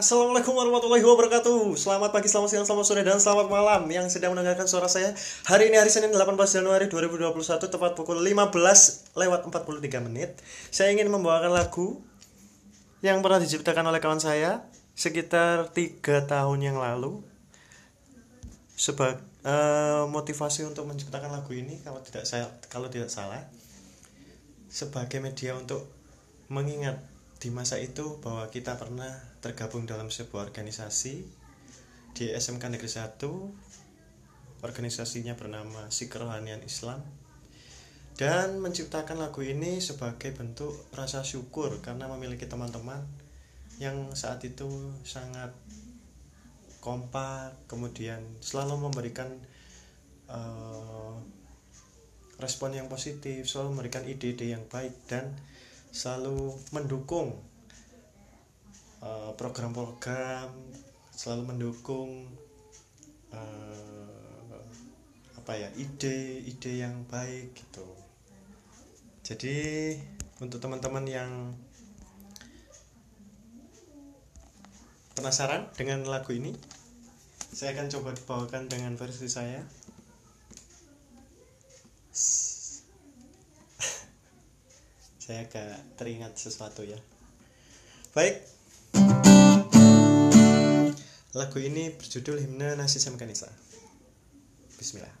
Assalamualaikum warahmatullahi wabarakatuh. Selamat pagi, selamat siang, selamat sore, dan selamat malam. Yang sedang mendengarkan suara saya Hari ini hari Senin 18 Januari 2021 Tepat pukul 15 lewat 43 menit. Saya ingin membawakan lagu Yang pernah diciptakan oleh kawan saya Sekitar 3 tahun yang lalu. Sebagai uh, motivasi untuk menciptakan lagu ini Kalau tidak saya kalau tidak salah Sebagai media untuk mengingat di masa itu bahwa kita pernah tergabung dalam sebuah organisasi di SMK Negeri 1 organisasinya bernama Sikrohanian Islam. Dan menciptakan lagu ini sebagai bentuk rasa syukur karena memiliki teman-teman yang saat itu sangat kompak kemudian selalu memberikan uh, respon yang positif selalu memberikan ide-ide yang baik dan selalu mendukung eh, program-program uh, selalu mendukung uh, apa ya ide-ide yang baik gitu. Jadi untuk teman-teman yang penasaran dengan lagu ini saya akan coba bawakan dengan versi saya saya agak teringat sesuatu ya. Baik. Lagu ini berjudul himne nasi Samkanisa Bismillah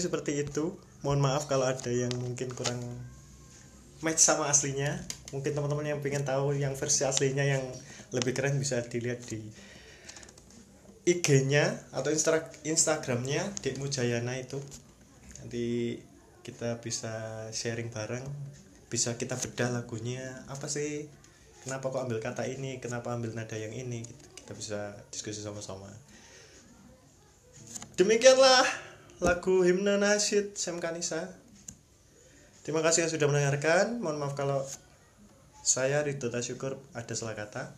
seperti itu. Mohon maaf kalau ada yang mungkin kurang match sama aslinya. Mungkin teman-teman yang pengen tahu yang versi aslinya yang lebih keren bisa dilihat di IG-nya atau Insta Instagramnya Dek Mujayana itu. Nanti kita bisa sharing bareng bisa kita bedah lagunya apa sih kenapa kok ambil kata ini kenapa ambil nada yang ini gitu. kita bisa diskusi sama-sama. Demikianlah lagu himne nasyid Sam Kanisa. Terima kasih yang sudah mendengarkan. Mohon maaf kalau saya Ridho Tasyukur ada salah kata.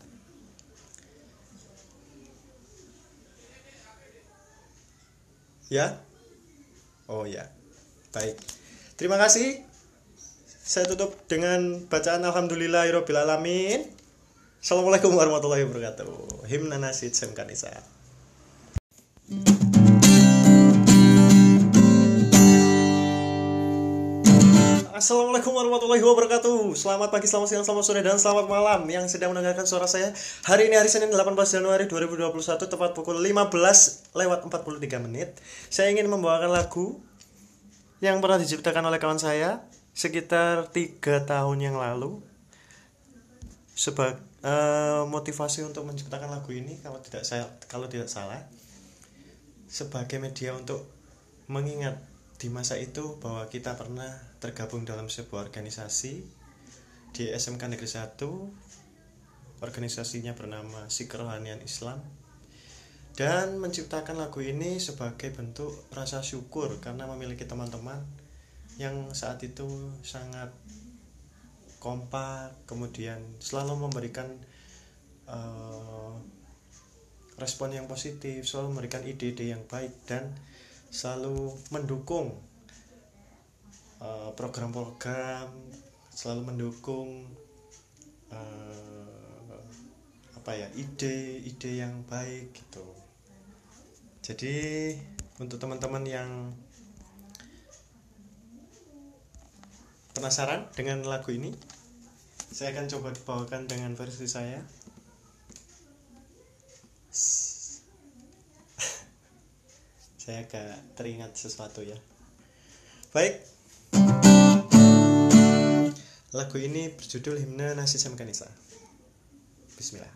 Ya? Oh ya. Baik. Terima kasih. Saya tutup dengan bacaan Alhamdulillahirabbil alamin. Assalamualaikum warahmatullahi wabarakatuh. Himna nasid Sam Kanisa Assalamualaikum warahmatullahi wabarakatuh. Selamat pagi, selamat siang, selamat sore, dan selamat malam Yang sedang mendengarkan suara saya. Hari ini hari Senin 18 Januari 2021 Tepat pukul 15 lewat 43 menit. Saya ingin membawakan lagu Yang pernah diciptakan oleh kawan saya Sekitar 3 tahun yang lalu. Sebagai uh, motivasi untuk menciptakan lagu ini Kalau tidak saya kalau tidak salah Sebagai media untuk mengingat di masa itu bahwa kita pernah tergabung dalam sebuah organisasi di SMK Negeri 1 organisasinya bernama Sikrohanian Islam. Dan menciptakan lagu ini sebagai bentuk rasa syukur karena memiliki teman-teman yang saat itu sangat kompak kemudian selalu memberikan uh, respon yang positif selalu memberikan ide-ide yang baik dan selalu mendukung eh, program-program uh, selalu mendukung uh, apa ya ide-ide yang baik gitu. Jadi untuk teman-teman yang penasaran dengan lagu ini saya akan coba bawakan dengan versi saya saya agak teringat sesuatu ya. Baik. Lagu ini berjudul himne nasi sam kanisa Bismillah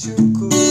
machucou.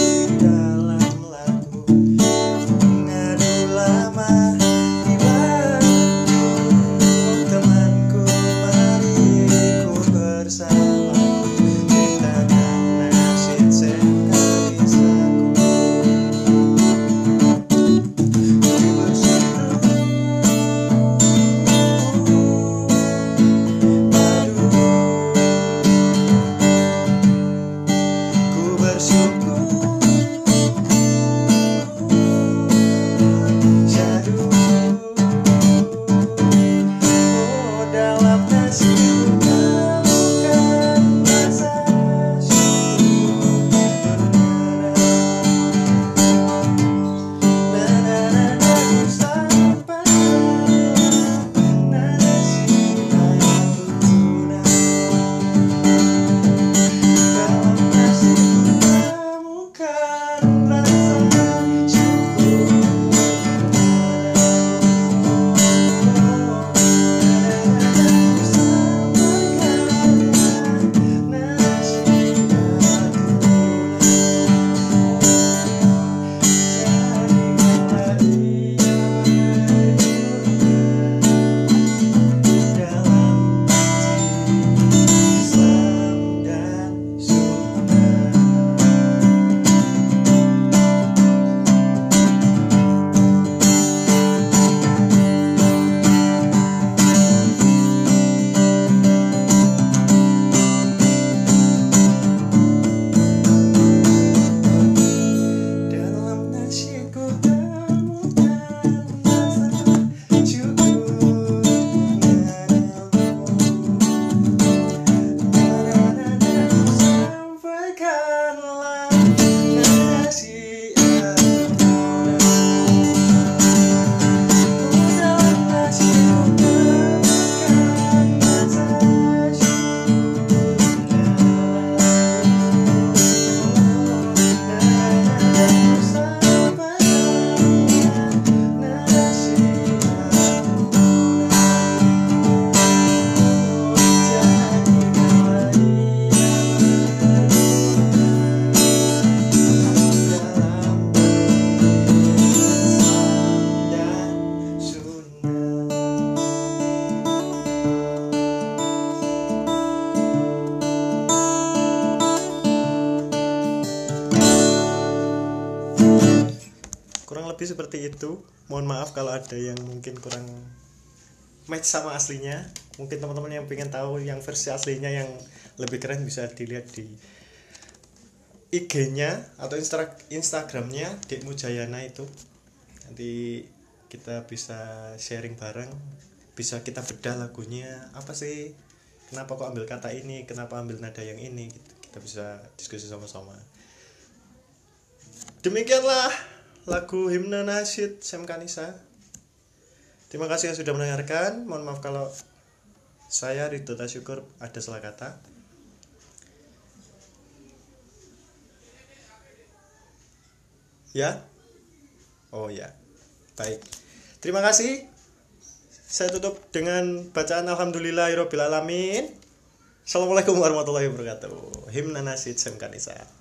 Lebih seperti itu. Mohon maaf kalau ada yang mungkin kurang match sama aslinya. Mungkin teman-teman yang pengen tahu yang versi aslinya yang lebih keren bisa dilihat di IG-nya atau Insta Instagramnya Dek Mujayana itu. Nanti kita bisa sharing bareng bisa kita bedah lagunya. Apa sih? Kenapa kok ambil kata ini? Kenapa ambil nada yang ini? Gitu. kita bisa diskusi sama-sama. Demikianlah lagu himne nasyid Sam Kanisa. Terima kasih yang sudah mendengarkan. Mohon maaf kalau saya Ridho Tasyukur ada salah kata. Ya? Oh ya. Baik. Terima kasih. Saya tutup dengan bacaan Alhamdulillahirobbilalamin. Assalamualaikum warahmatullahi wabarakatuh. Himna nasid Sam Kanisa.